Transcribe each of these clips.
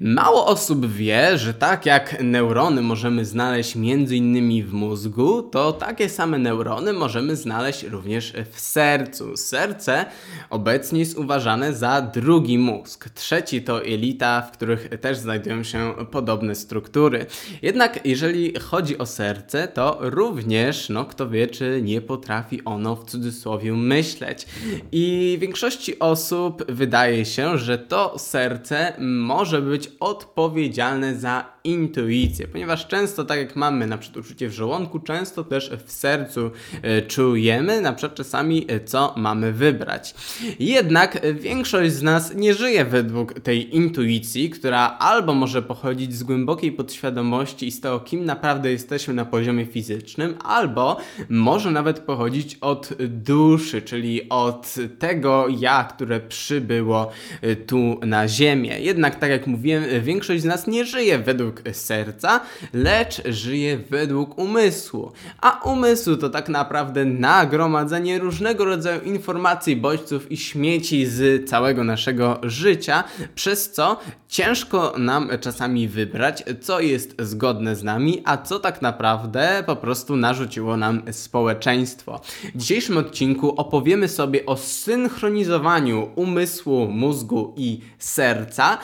Mało osób wie, że tak jak neurony możemy znaleźć m.in. w mózgu, to takie same neurony możemy znaleźć również w sercu. Serce obecnie jest uważane za drugi mózg. Trzeci to jelita, w których też znajdują się podobne struktury. Jednak jeżeli chodzi o serce, to również, no kto wie, czy nie potrafi ono w cudzysłowie myśleć. I większości osób wydaje się, że to serce może być odpowiedzialne za intuicję, ponieważ często tak jak mamy na przykład uczucie w żołądku, często też w sercu e, czujemy, na przykład czasami e, co mamy wybrać. Jednak większość z nas nie żyje według tej intuicji, która albo może pochodzić z głębokiej podświadomości i z tego, kim naprawdę jesteśmy na poziomie fizycznym, albo może nawet pochodzić od duszy, czyli od tego ja, które przybyło e, tu na ziemię. Jednak tak jak mówiłem, większość z nas nie żyje według serca, lecz żyje według umysłu. A umysł to tak naprawdę nagromadzenie różnego rodzaju informacji, bodźców i śmieci z całego naszego życia, przez co ciężko nam czasami wybrać, co jest zgodne z nami, a co tak naprawdę po prostu narzuciło nam społeczeństwo. W dzisiejszym odcinku opowiemy sobie o synchronizowaniu umysłu, mózgu i serca,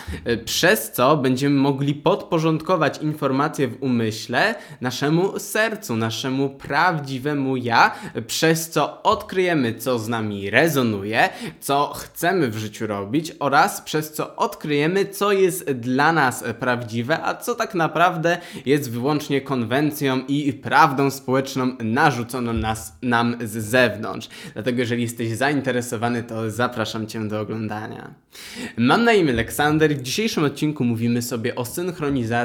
przez co będziemy mogli podporządkować informacje w umyśle naszemu sercu, naszemu prawdziwemu ja, przez co odkryjemy, co z nami rezonuje, co chcemy w życiu robić oraz przez co odkryjemy, co jest dla nas prawdziwe, a co tak naprawdę jest wyłącznie konwencją i prawdą społeczną narzuconą nas, nam z zewnątrz. Dlatego, jeżeli jesteś zainteresowany, to zapraszam Cię do oglądania. Mam na imię Aleksander. W dzisiejszym odcinku mówimy sobie o synchronizacji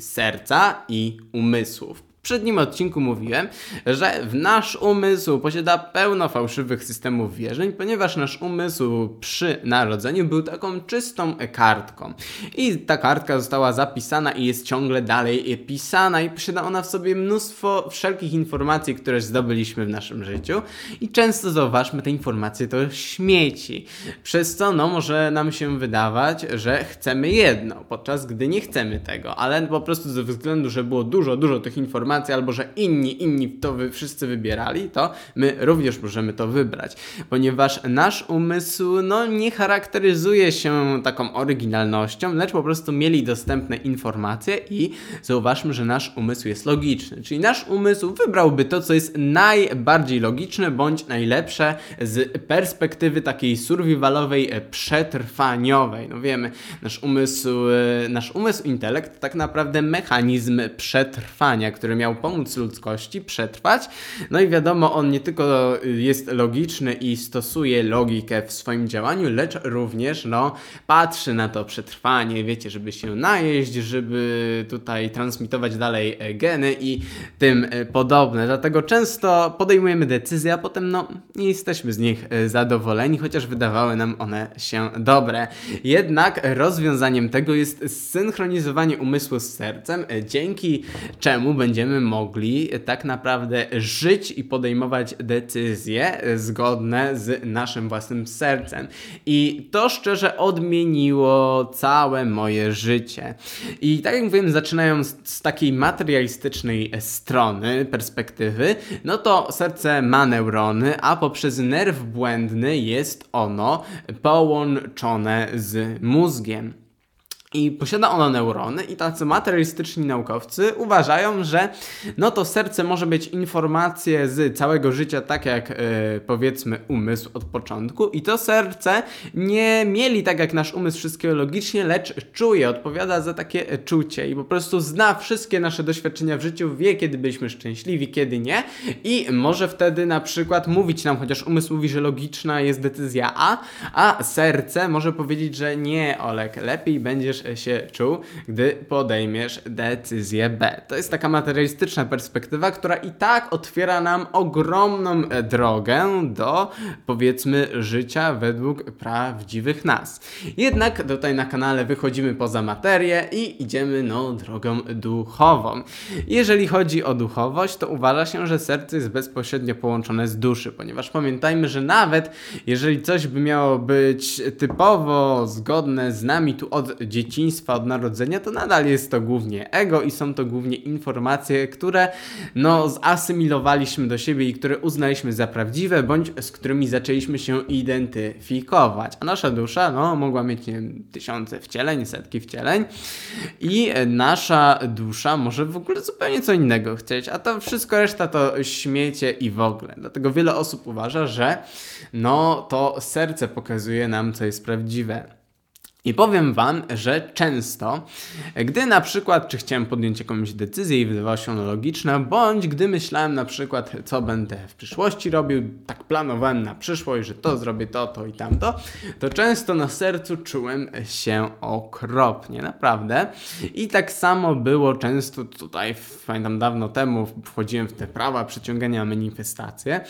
serca i umysłów poprzednim odcinku mówiłem, że nasz umysł posiada pełno fałszywych systemów wierzeń, ponieważ nasz umysł przy narodzeniu był taką czystą kartką. I ta kartka została zapisana i jest ciągle dalej pisana i posiada ona w sobie mnóstwo wszelkich informacji, które zdobyliśmy w naszym życiu i często zauważmy te informacje to śmieci. Przez co no może nam się wydawać, że chcemy jedno, podczas gdy nie chcemy tego, ale po prostu ze względu, że było dużo, dużo tych informacji albo że inni, inni to wy, wszyscy wybierali, to my również możemy to wybrać, ponieważ nasz umysł no, nie charakteryzuje się taką oryginalnością, lecz po prostu mieli dostępne informacje i zauważmy, że nasz umysł jest logiczny, czyli nasz umysł wybrałby to, co jest najbardziej logiczne bądź najlepsze z perspektywy takiej survivalowej, przetrwaniowej. No wiemy, nasz umysł, e, nasz umysł, intelekt tak naprawdę mechanizm przetrwania, który miał pomóc ludzkości przetrwać. No i wiadomo, on nie tylko jest logiczny i stosuje logikę w swoim działaniu, lecz również no, patrzy na to przetrwanie, wiecie, żeby się najeść, żeby tutaj transmitować dalej e, geny i tym e, podobne. Dlatego często podejmujemy decyzje, a potem no, nie jesteśmy z nich e, zadowoleni, chociaż wydawały nam one się dobre. Jednak rozwiązaniem tego jest synchronizowanie umysłu z sercem, dzięki czemu będziemy będziemy mogli tak naprawdę żyć i podejmować decyzje zgodne z naszym własnym sercem. I to szczerze odmieniło całe moje życie. I tak jak mówiłem, zaczynając z takiej materialistycznej strony, perspektywy, no to serce ma neurony, a poprzez nerw błędny jest ono połączone z mózgiem. I posiada ono neurony i tacy materialistyczni naukowcy uważają, że no to serce może być informacje z całego życia, tak jak yy, powiedzmy umysł od początku i to serce nie mieli tak jak nasz umysł wszystkiego logicznie, lecz czuje, odpowiada za takie czucie i po prostu zna wszystkie nasze doświadczenia w życiu, wie kiedy byliśmy szczęśliwi, kiedy nie i może wtedy na przykład mówić nam, chociaż umysł mówi, że logiczna jest decyzja A, a serce może powiedzieć, że nie Olek, lepiej będziesz się czuł, gdy podejmiesz decyzję B. To jest taka materialistyczna perspektywa, która i tak otwiera nam ogromną drogę do powiedzmy życia według prawdziwych nas. Jednak tutaj na kanale wychodzimy poza materię i idziemy no drogą duchową. Jeżeli chodzi o duchowość, to uważa się, że serce jest bezpośrednio połączone z duszy, ponieważ pamiętajmy, że nawet jeżeli coś by miało być typowo zgodne z nami tu od dzieciństwa, dzieciństwa, od narodzenia, to nadal jest to głównie ego i są to głównie informacje, które no zasymilowaliśmy do siebie i które uznaliśmy za prawdziwe, bądź z którymi zaczęliśmy się identyfikować. A nasza dusza, no, mogła mieć tysiące wcieleń, setki wcieleń i nasza dusza może w ogóle zupełnie co innego chcieć, a to wszystko reszta to śmiecie i w ogóle. Dlatego wiele osób uważa, że no to serce pokazuje nam, co jest prawdziwe. I powiem Wam, że często, gdy na przykład, czy chciałem podjąć jakąś decyzję i wydawała się ona logiczna, bądź gdy myślałem na przykład, co będę w przyszłości robił, tak planowałem na przyszłość, że to zrobię to, to i tamto, to często na sercu czułem się okropnie, naprawdę. I tak samo było często tutaj, pamiętam dawno temu, wchodziłem w te prawa przyciągania manifestacje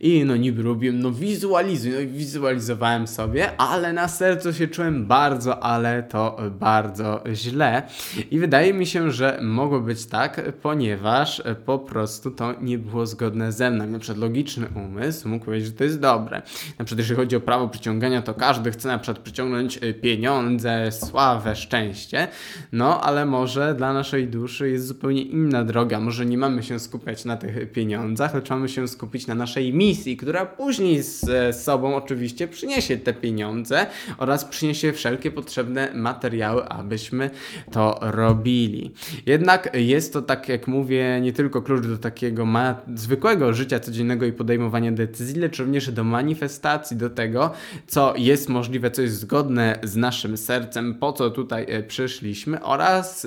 i no niby robiłem, no wizualizuj, no wizualizowałem sobie, ale na sercu się czułem bardzo bardzo, ale to bardzo źle. I wydaje mi się, że mogło być tak, ponieważ po prostu to nie było zgodne ze mną. Na przykład logiczny umysł mógł powiedzieć, że to jest dobre. Na przykład jeśli chodzi o prawo przyciągania, to każdy chce na przykład przyciągnąć pieniądze, sławę, szczęście. No, ale może dla naszej duszy jest zupełnie inna droga. Może nie mamy się skupiać na tych pieniądzach, lecz mamy się skupić na naszej misji, która później z sobą oczywiście przyniesie te pieniądze oraz przyniesie wszelkie wszelkie potrzebne materiały, abyśmy to robili. Jednak jest to, tak jak mówię, nie tylko klucz do takiego zwykłego życia codziennego i podejmowania decyzji, lecz również do manifestacji, do tego, co jest możliwe, co jest zgodne z naszym sercem, po co tutaj e, przyszliśmy oraz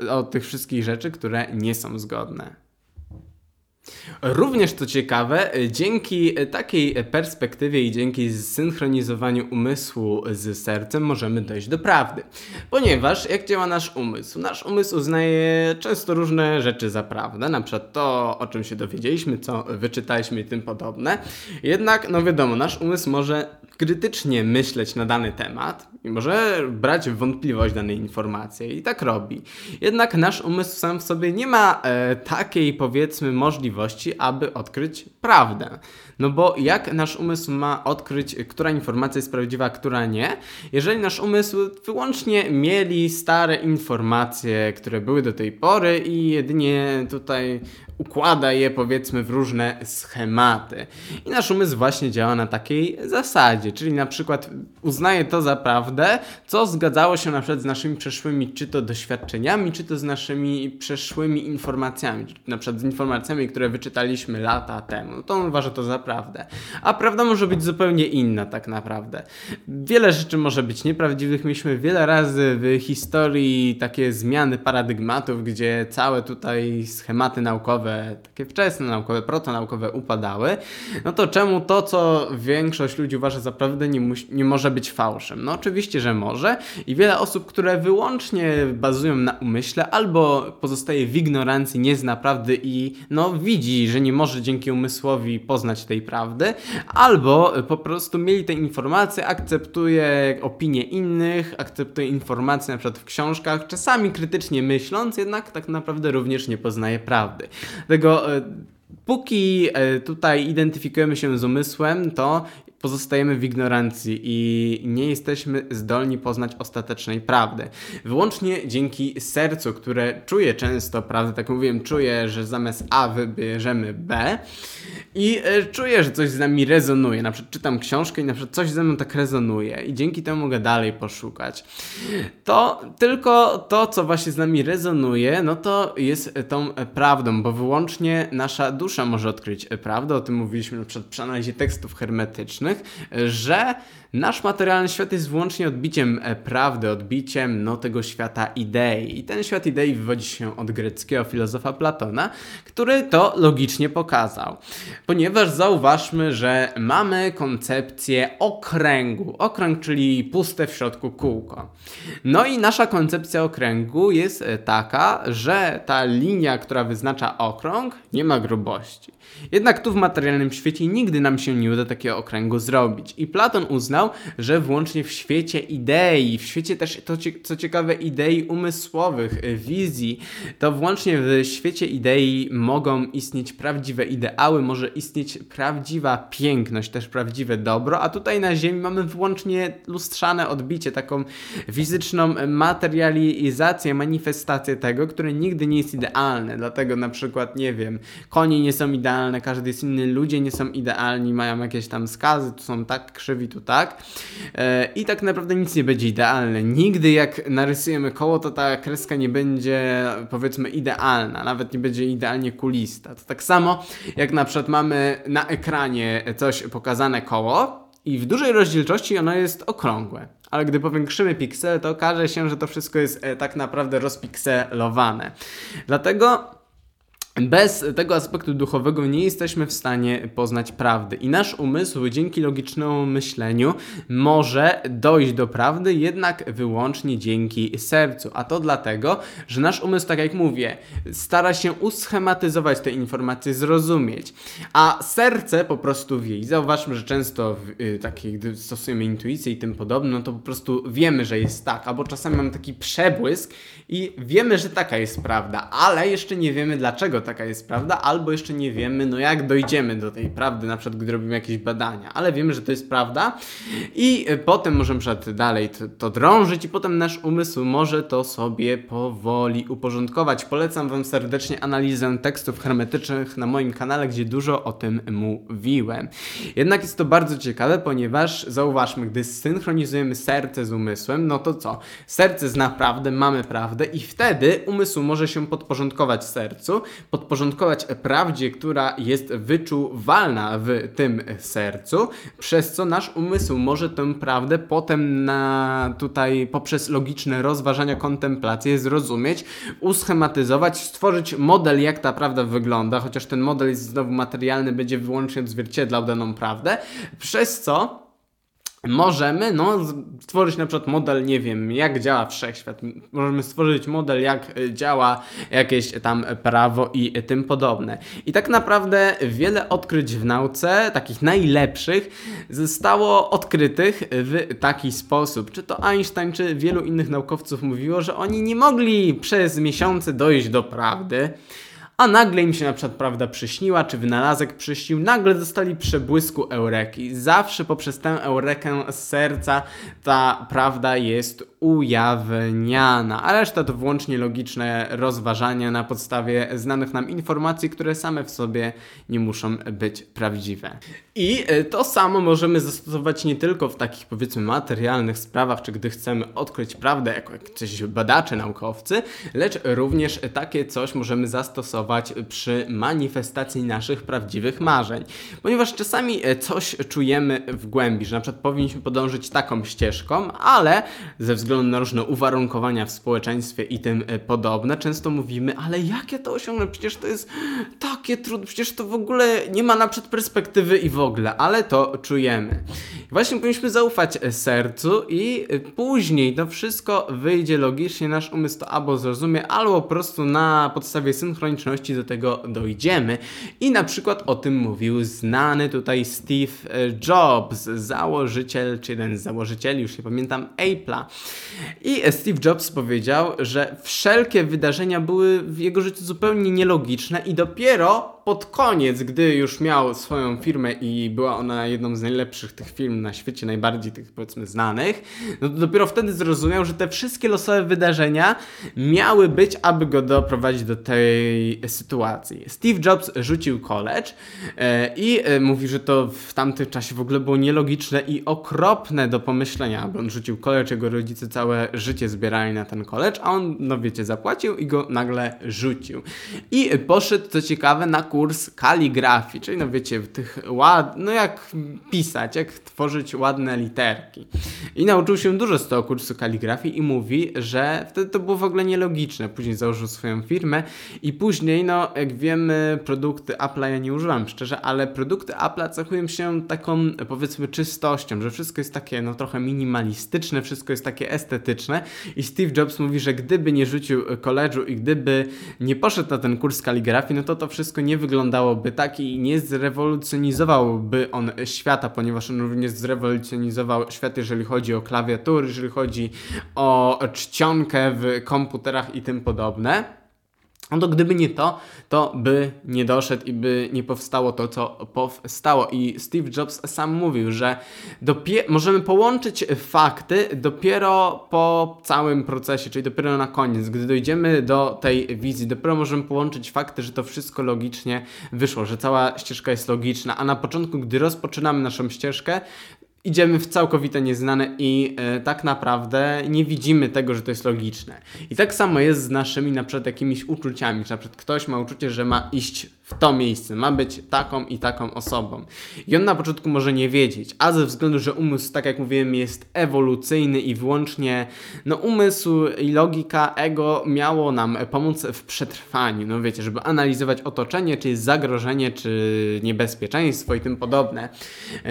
yy, o tych wszystkich rzeczy, które nie są zgodne. Również to ciekawe, dzięki takiej perspektywie i dzięki zsynchronizowaniu umysłu z sercem możemy dojść do prawdy. Ponieważ jak działa nasz umysł? Nasz umysł uznaje często różne rzeczy za prawdę, na przykład to, o czym się dowiedzieliśmy, co wyczytaliśmy i tym podobne. Jednak, no wiadomo, nasz umysł może krytycznie myśleć na dany temat i może brać w wątpliwość dane informacje i tak robi. Jednak nasz umysł sam w sobie nie ma e, takiej powiedzmy możliwości, aby odkryć prawdę. No bo jak nasz umysł ma odkryć, która informacja jest prawdziwa, a która nie, jeżeli nasz umysł wyłącznie mieli stare informacje, które były do tej pory i jedynie tutaj układa je powiedzmy w różne schematy. I nasz umysł właśnie działa na takiej zasadzie, czyli na przykład uznaje to za prawdę, co zgadzało się na przykład z naszymi przeszłymi czy to doświadczeniami, czy to z naszymi przeszłymi informacjami, na przykład z informacjami, które wyczytaliśmy lata temu. To on uważa to za prawdę. A prawda może być zupełnie inna tak naprawdę. Wiele rzeczy może być nieprawdziwych. Mieliśmy wiele razy w historii takie zmiany paradygmatów, gdzie całe tutaj schematy naukowe naukowe, takie wczesne naukowe, protonaukowe upadały, no to czemu to, co większość ludzi uważa za prawdę, nie, nie może być fałszem? No oczywiście, że może i wiele osób, które wyłącznie bazują na umyśle albo pozostaje w ignorancji, nie zna prawdy i no widzi, że nie może dzięki umysłowi poznać tej prawdy, albo po prostu mieli te informacje, akceptuje opinie innych, akceptuje informacje na przykład w książkach, czasami krytycznie myśląc, jednak tak naprawdę również nie poznaje prawdy. Dlatego e, póki e, tutaj identyfikujemy się z umysłem, to pozostajemy w ignorancji i nie jesteśmy zdolni poznać ostatecznej prawdy. Wyłącznie dzięki sercu, które czuje często prawdę, tak mówiłem, czuję, że zamiast A wybierzemy B i e, czuję, że coś z nami rezonuje. Na przykład czytam książkę i na przykład coś ze mną tak rezonuje i dzięki temu mogę dalej poszukać. To tylko to, co właśnie z nami rezonuje, no to jest tą prawdą, bo wyłącznie nasza dusza może odkryć prawdę. O tym mówiliśmy na przykład przy analizie tekstów hermetycznych że nasz materialny świat jest wyłącznie odbiciem e, prawdy, odbiciem no, tego świata idei. I ten świat idei wywodzi się od greckiego filozofa Platona, który to logicznie pokazał. Ponieważ zauważmy, że mamy koncepcję okręgu. Okręg, czyli puste w środku kółko. No i nasza koncepcja okręgu jest e, taka, że ta linia, która wyznacza okrąg, nie ma grubości. Jednak tu w materialnym świecie nigdy nam się nie uda takiego okręgu zrobić. I Platon uznał, że wyłącznie w świecie idei, w świecie też, to co ciekawe, idei umysłowych, y, wizji, to wyłącznie w świecie idei mogą istnieć prawdziwe ideały, może istnieć prawdziwa piękność, też prawdziwe dobro, a tutaj na Ziemi mamy wyłącznie lustrzane odbicie, taką fizyczną materializację, manifestację tego, które nigdy nie jest idealne. Dlatego na przykład, nie wiem, konie nie są idealne, każdy jest inny, ludzie nie są idealni, mają jakieś tam skazy, tu są tak krzywi, tu tak. E, I tak naprawdę nic nie będzie idealne. Nigdy jak narysujemy koło, to ta kreska nie będzie powiedzmy idealna, nawet nie będzie idealnie kulista. To tak samo jak na przykład mamy na ekranie coś pokazane koło, i w dużej rozdzielczości ono jest okrągłe. Ale gdy powiększymy piksel, to okaże się, że to wszystko jest e, tak naprawdę rozpikselowane. Dlatego bez tego aspektu duchowego nie jesteśmy w stanie poznać prawdy. I nasz umysł dzięki logicznemu myśleniu może dojść do prawdy, jednak wyłącznie dzięki sercu. A to dlatego, że nasz umysł, tak jak mówię, stara się uschematyzować te informacje, zrozumieć. A serce po prostu wie. I zauważmy, że często w, y, takie, gdy stosujemy intuicję i tym podobne, no to po prostu wiemy, że jest tak. Albo czasami mamy taki przebłysk i wiemy, że taka jest prawda, ale jeszcze nie wiemy dlaczego taka jest prawda, albo jeszcze nie wiemy, no jak dojdziemy do tej prawdy, na przykład gdy robimy jakieś badania, ale wiemy, że to jest prawda i e, potem możemy przykład dalej to, to drążyć i potem nasz umysł może to sobie powoli uporządkować. Polecam Wam serdecznie analizę tekstów hermetycznych na moim kanale, gdzie dużo o tym mówiłem. Jednak jest to bardzo ciekawe, ponieważ zauważmy, gdy synchronizujemy serce z umysłem, no to co? Serce zna prawdę, mamy prawdę i wtedy umysł może się podporządkować sercu, podporządkować prawdzie, która jest wyczuwalna w tym sercu, przez co nasz umysł może tę prawdę potem na tutaj poprzez logiczne rozważania, kontemplacje zrozumieć, uschematyzować, stworzyć model, jak ta prawda wygląda, chociaż ten model jest znowu materialny, będzie wyłącznie odzwierciedlał daną prawdę, przez co Możemy no, stworzyć na przykład model, nie wiem, jak działa wszechświat. Możemy stworzyć model, jak e, działa jakieś tam prawo i tym podobne. I tak naprawdę wiele odkryć w nauce, takich najlepszych, zostało odkrytych w taki sposób. Czy to Einstein, czy wielu innych naukowców mówiło, że oni nie mogli przez miesiące dojść do prawdy a nagle im się na przykład prawda przyśniła, czy wynalazek przyśnił, nagle dostali przebłysku eureki. Zawsze poprzez tę eurekę z serca ta prawda jest ujawniana, a reszta to wyłącznie logiczne rozważania na podstawie znanych nam informacji, które same w sobie nie muszą być prawdziwe. I e, to samo możemy zastosować nie tylko w takich powiedzmy materialnych sprawach, czy gdy chcemy odkryć prawdę jako jakiś badacze, naukowcy, lecz również takie coś możemy zastosować przy manifestacji naszych prawdziwych marzeń. Ponieważ czasami e, coś czujemy w głębi, że na przykład powinniśmy podążyć taką ścieżką, ale ze względu na różne uwarunkowania w społeczeństwie i tym e, podobne, często mówimy, ale jak ja to osiągnę? Przecież to jest takie trudne, przecież to w ogóle nie ma na przykład perspektywy i w ogóle, ale to czujemy. Właśnie powinniśmy zaufać e, sercu i później to wszystko wyjdzie logicznie, nasz umysł to albo zrozumie, albo po prostu na podstawie synchroniczności do tego dojdziemy. I na przykład o tym mówił znany tutaj Steve Jobs, założyciel, czy jeden z założycieli, już nie pamiętam, Apple'a. I Steve Jobs powiedział, że wszelkie wydarzenia były w jego życiu zupełnie nielogiczne i dopiero pod koniec, gdy już miał swoją firmę i była ona jedną z najlepszych tych firm na świecie, najbardziej tych powiedzmy znanych, no to dopiero wtedy zrozumiał, że te wszystkie losowe wydarzenia miały być, aby go doprowadzić do tej sytuacji. Steve Jobs rzucił college i e, mówi, że to w tamtym czasie w ogóle było nielogiczne i okropne do pomyślenia, bo on rzucił college, jego rodzice całe życie zbierali na ten college, a on, no wiecie, zapłacił i go nagle rzucił. I poszedł, co ciekawe, na kurs kaligrafii, czyli no wiecie, tych ład, no jak pisać, jak tworzyć ładne literki. I nauczył się dużo z tego kursu kaligrafii i mówi, że wtedy to było w ogóle nielogiczne. Później założył swoją firmę i później, no jak wiemy, produkty Apple'a ja nie używam szczerze, ale produkty Apple'a cechują się taką powiedzmy czystością, że wszystko jest takie no trochę minimalistyczne, wszystko jest takie estetyczne i Steve Jobs mówi, że gdyby nie rzucił koledżu i gdyby nie poszedł na ten kurs kaligrafii, no to to wszystko nie wyglądałoby tak i nie zrewolucjonizowałby on świata, ponieważ on również zrewolucjonizował świat, jeżeli chodzi o klawiatury, jeżeli chodzi o czcionkę w komputerach i tym podobne. No to gdyby nie to, to by nie doszedł i by nie powstało to, co powstało. I Steve Jobs sam mówił, że możemy połączyć fakty dopiero po całym procesie, czyli dopiero na koniec. Gdy dojdziemy do tej wizji, dopiero możemy połączyć fakty, że to wszystko logicznie wyszło, że cała ścieżka jest logiczna. A na początku, gdy rozpoczynamy naszą ścieżkę, idziemy w całkowite nieznane i e, tak naprawdę nie widzimy tego, że to jest logiczne. I tak samo jest z naszymi na przykład jakimiś uczuciami, na przykład ktoś ma uczucie, że ma iść w to miejsce, ma być taką i taką osobą. I on na początku może nie wiedzieć, a ze względu, że umysł, tak jak mówiłem, jest ewolucyjny i wyłącznie no umysł i logika ego miało nam pomóc w przetrwaniu, no wiecie, żeby analizować otoczenie, czy jest zagrożenie, czy niebezpieczeństwo i tym podobne.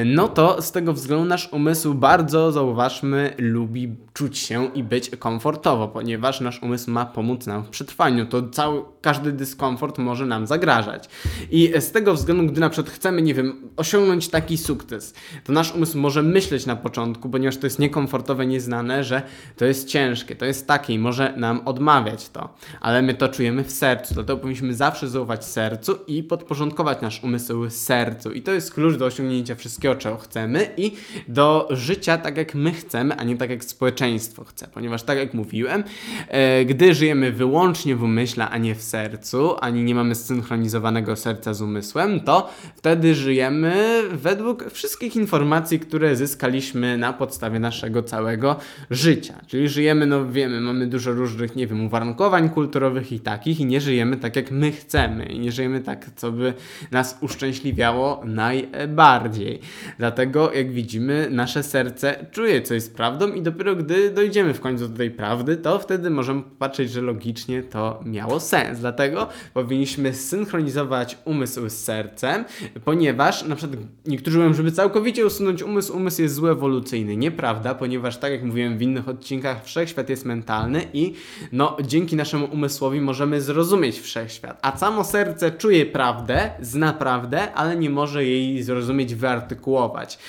No to z tego względu nasz umysł bardzo, zauważmy, lubi czuć się i być komfortowo, ponieważ nasz umysł ma pomóc nam w przetrwaniu. To cały, każdy dyskomfort może nam zagrażać. I z tego względu, gdy na przykład chcemy, nie wiem, osiągnąć taki sukces, to nasz umysł może myśleć na początku, ponieważ to jest niekomfortowe, nieznane, że to jest ciężkie, to jest takie i może nam odmawiać to. Ale my to czujemy w sercu, dlatego powinniśmy zawsze zaufać sercu i podporządkować nasz umysł sercu. I to jest klucz do osiągnięcia wszystkiego, czego chcemy i do życia tak, jak my chcemy, a nie tak, jak społeczeństwo chce. Ponieważ tak jak mówiłem, e, gdy żyjemy wyłącznie w umyśle, a nie w sercu, ani nie mamy zsynchronizowanego serca z umysłem, to wtedy żyjemy według wszystkich informacji, które zyskaliśmy na podstawie naszego całego życia. Czyli żyjemy, no wiemy, mamy dużo różnych, nie wiem, uwarunkowań kulturowych i takich i nie żyjemy tak, jak my chcemy. I nie żyjemy tak, co by nas uszczęśliwiało najbardziej. Dlatego, jak widzimy, nasze serce czuje, co jest prawdą i dopiero gdy dojdziemy w końcu do tej prawdy, to wtedy możemy patrzeć, że logicznie to miało sens. Dlatego powinniśmy synchronizować umysł z sercem, ponieważ na przykład niektórzy mówią, żeby całkowicie usunąć umysł, umysł jest zły ewolucyjny. Nieprawda, ponieważ tak jak mówiłem w innych odcinkach, wszechświat jest mentalny i no dzięki naszemu umysłowi możemy zrozumieć wszechświat. A samo serce czuje prawdę, zna prawdę, ale nie może jej zrozumieć, wyartykułować.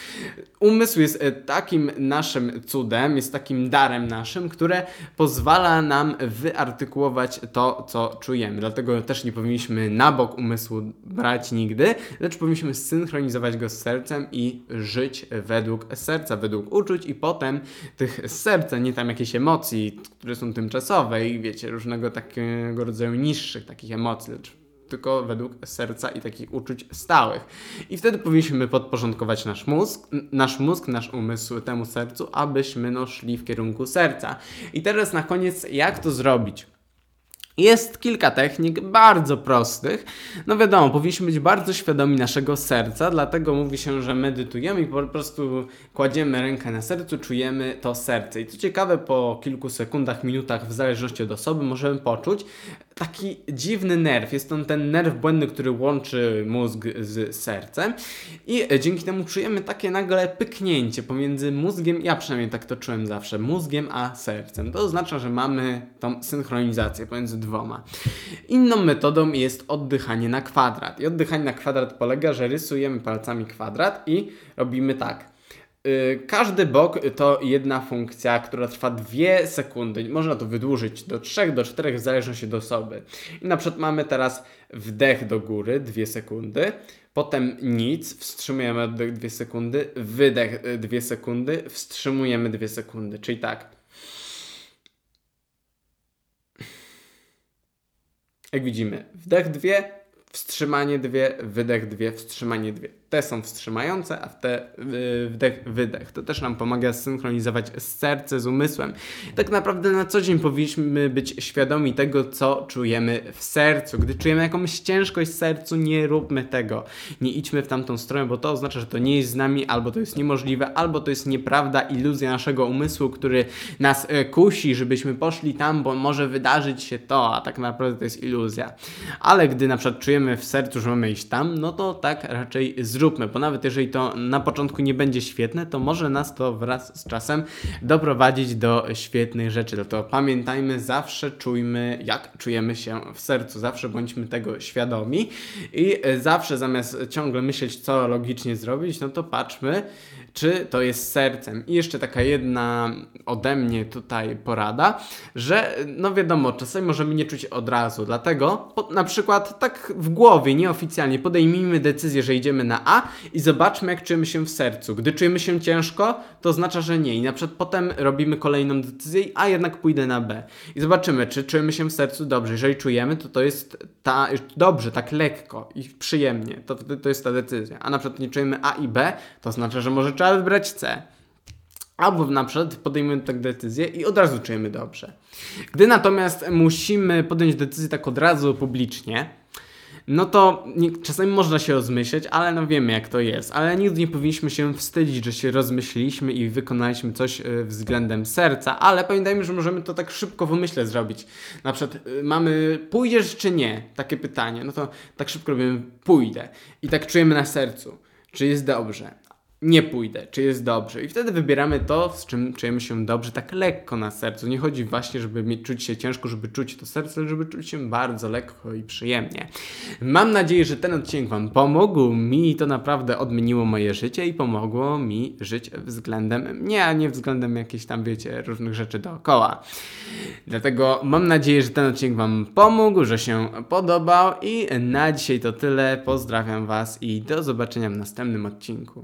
Umysł jest e, takim naszym cudem, jest takim darem naszym, które pozwala nam wyartykułować to, co czujemy. Dlatego też nie powinniśmy na bok umysłu brać nigdy, lecz powinniśmy synchronizować go z sercem i żyć według serca, według uczuć i potem tych serca, nie tam jakieś emocji, które są tymczasowe i wiecie, różnego takiego rodzaju niższych takich emocji, lecz tylko według serca i takich uczuć stałych. I wtedy powinniśmy podporządkować nasz mózg, nasz mózg, nasz umysł temu sercu, abyśmy no, szli w kierunku serca. I teraz na koniec, jak to zrobić? Jest kilka technik bardzo prostych. No wiadomo, powinniśmy być bardzo świadomi naszego serca, dlatego mówi się, że medytujemy i po prostu kładziemy rękę na sercu, czujemy to serce. I co ciekawe, po kilku sekundach, minutach, w zależności od osoby, możemy poczuć taki dziwny nerw. Jest on ten nerw błędny, który łączy mózg z sercem i dzięki temu czujemy takie nagle pyknięcie pomiędzy mózgiem, ja przynajmniej tak to czułem zawsze, mózgiem a sercem. To oznacza, że mamy tą synchronizację pomiędzy dwoma. Inną metodą jest oddychanie na kwadrat. I oddychanie na kwadrat polega, że rysujemy palcami kwadrat i robimy tak. Y, każdy bok to jedna funkcja, która trwa 2 sekundy. Można to wydłużyć do 3 do 4 w zależności od osoby. I na przykład mamy teraz wdech do góry 2 sekundy, potem nic, wstrzymujemy oddech 2 sekundy, wydech 2 sekundy, wstrzymujemy 2 sekundy. Czyli tak. Jak widzimy, wdech 2, wstrzymanie 2, wydech 2, wstrzymanie 2 te są wstrzymające, a te y, wdech, wydech. To też nam pomaga synchronizować serce z umysłem. Tak naprawdę na co dzień powinniśmy być świadomi tego, co czujemy w sercu. Gdy czujemy jakąś ciężkość w sercu, nie róbmy tego. Nie idźmy w tamtą stronę, bo to oznacza, że to nie jest z nami, albo to jest niemożliwe, albo to jest nieprawda, iluzja naszego umysłu, który nas e, kusi, żebyśmy poszli tam, bo może wydarzyć się to, a tak naprawdę to jest iluzja. Ale gdy na przykład czujemy w sercu, że mamy iść tam, no to tak raczej zróbmy, bo nawet jeżeli to na początku nie będzie świetne, to może nas to wraz z czasem doprowadzić do świetnych rzeczy. Dlatego pamiętajmy, zawsze czujmy, jak czujemy się w sercu, zawsze bądźmy tego świadomi i zawsze zamiast ciągle myśleć, co logicznie zrobić, no to patrzmy, czy to jest sercem. I jeszcze taka jedna ode mnie tutaj porada, że no wiadomo, czasami możemy nie czuć od razu, dlatego po, na przykład tak w głowie, nieoficjalnie podejmijmy decyzję, że idziemy na A i zobaczmy jak czujemy się w sercu. Gdy czujemy się ciężko, to oznacza, że nie i na przykład potem robimy kolejną decyzję, a jednak pójdę na B. I zobaczymy, czy czujemy się w sercu dobrze. Jeżeli czujemy, to to jest ta, dobrze, tak lekko i przyjemnie. To, to, jest ta decyzja. A na przykład nie czujemy A i B, to oznacza, że może trzeba wybrać C. Albo na przykład podejmujemy tak decyzję i od razu czujemy dobrze. Gdy natomiast musimy podjąć decyzję tak od razu publicznie, no to czasami można się rozmyśleć, ale no wiemy jak to jest. Ale nigdy nie powinniśmy się wstydzić, że się rozmyśliliśmy i wykonaliśmy coś y, względem serca, ale pamiętajmy, że możemy to tak szybko w umyśle zrobić. Na przykład y, mamy pójdziesz czy nie? Takie pytanie. No to tak szybko robimy pójdę. I tak czujemy na sercu, czy jest dobrze nie pójdę, czy jest dobrze. I wtedy wybieramy to, z czym czujemy się dobrze, tak lekko na sercu. Nie chodzi właśnie, żeby mieć, czuć się ciężko, żeby czuć to serce, ale żeby czuć się bardzo lekko i przyjemnie. Mam nadzieję, że ten odcinek Wam pomógł. Mi to naprawdę odmieniło moje życie i pomogło mi żyć względem mnie, a nie względem jakichś tam, wiecie, różnych rzeczy dookoła. Dlatego mam nadzieję, że ten odcinek Wam pomógł, że się podobał i na dzisiaj to tyle. Pozdrawiam Was i do zobaczenia w następnym odcinku.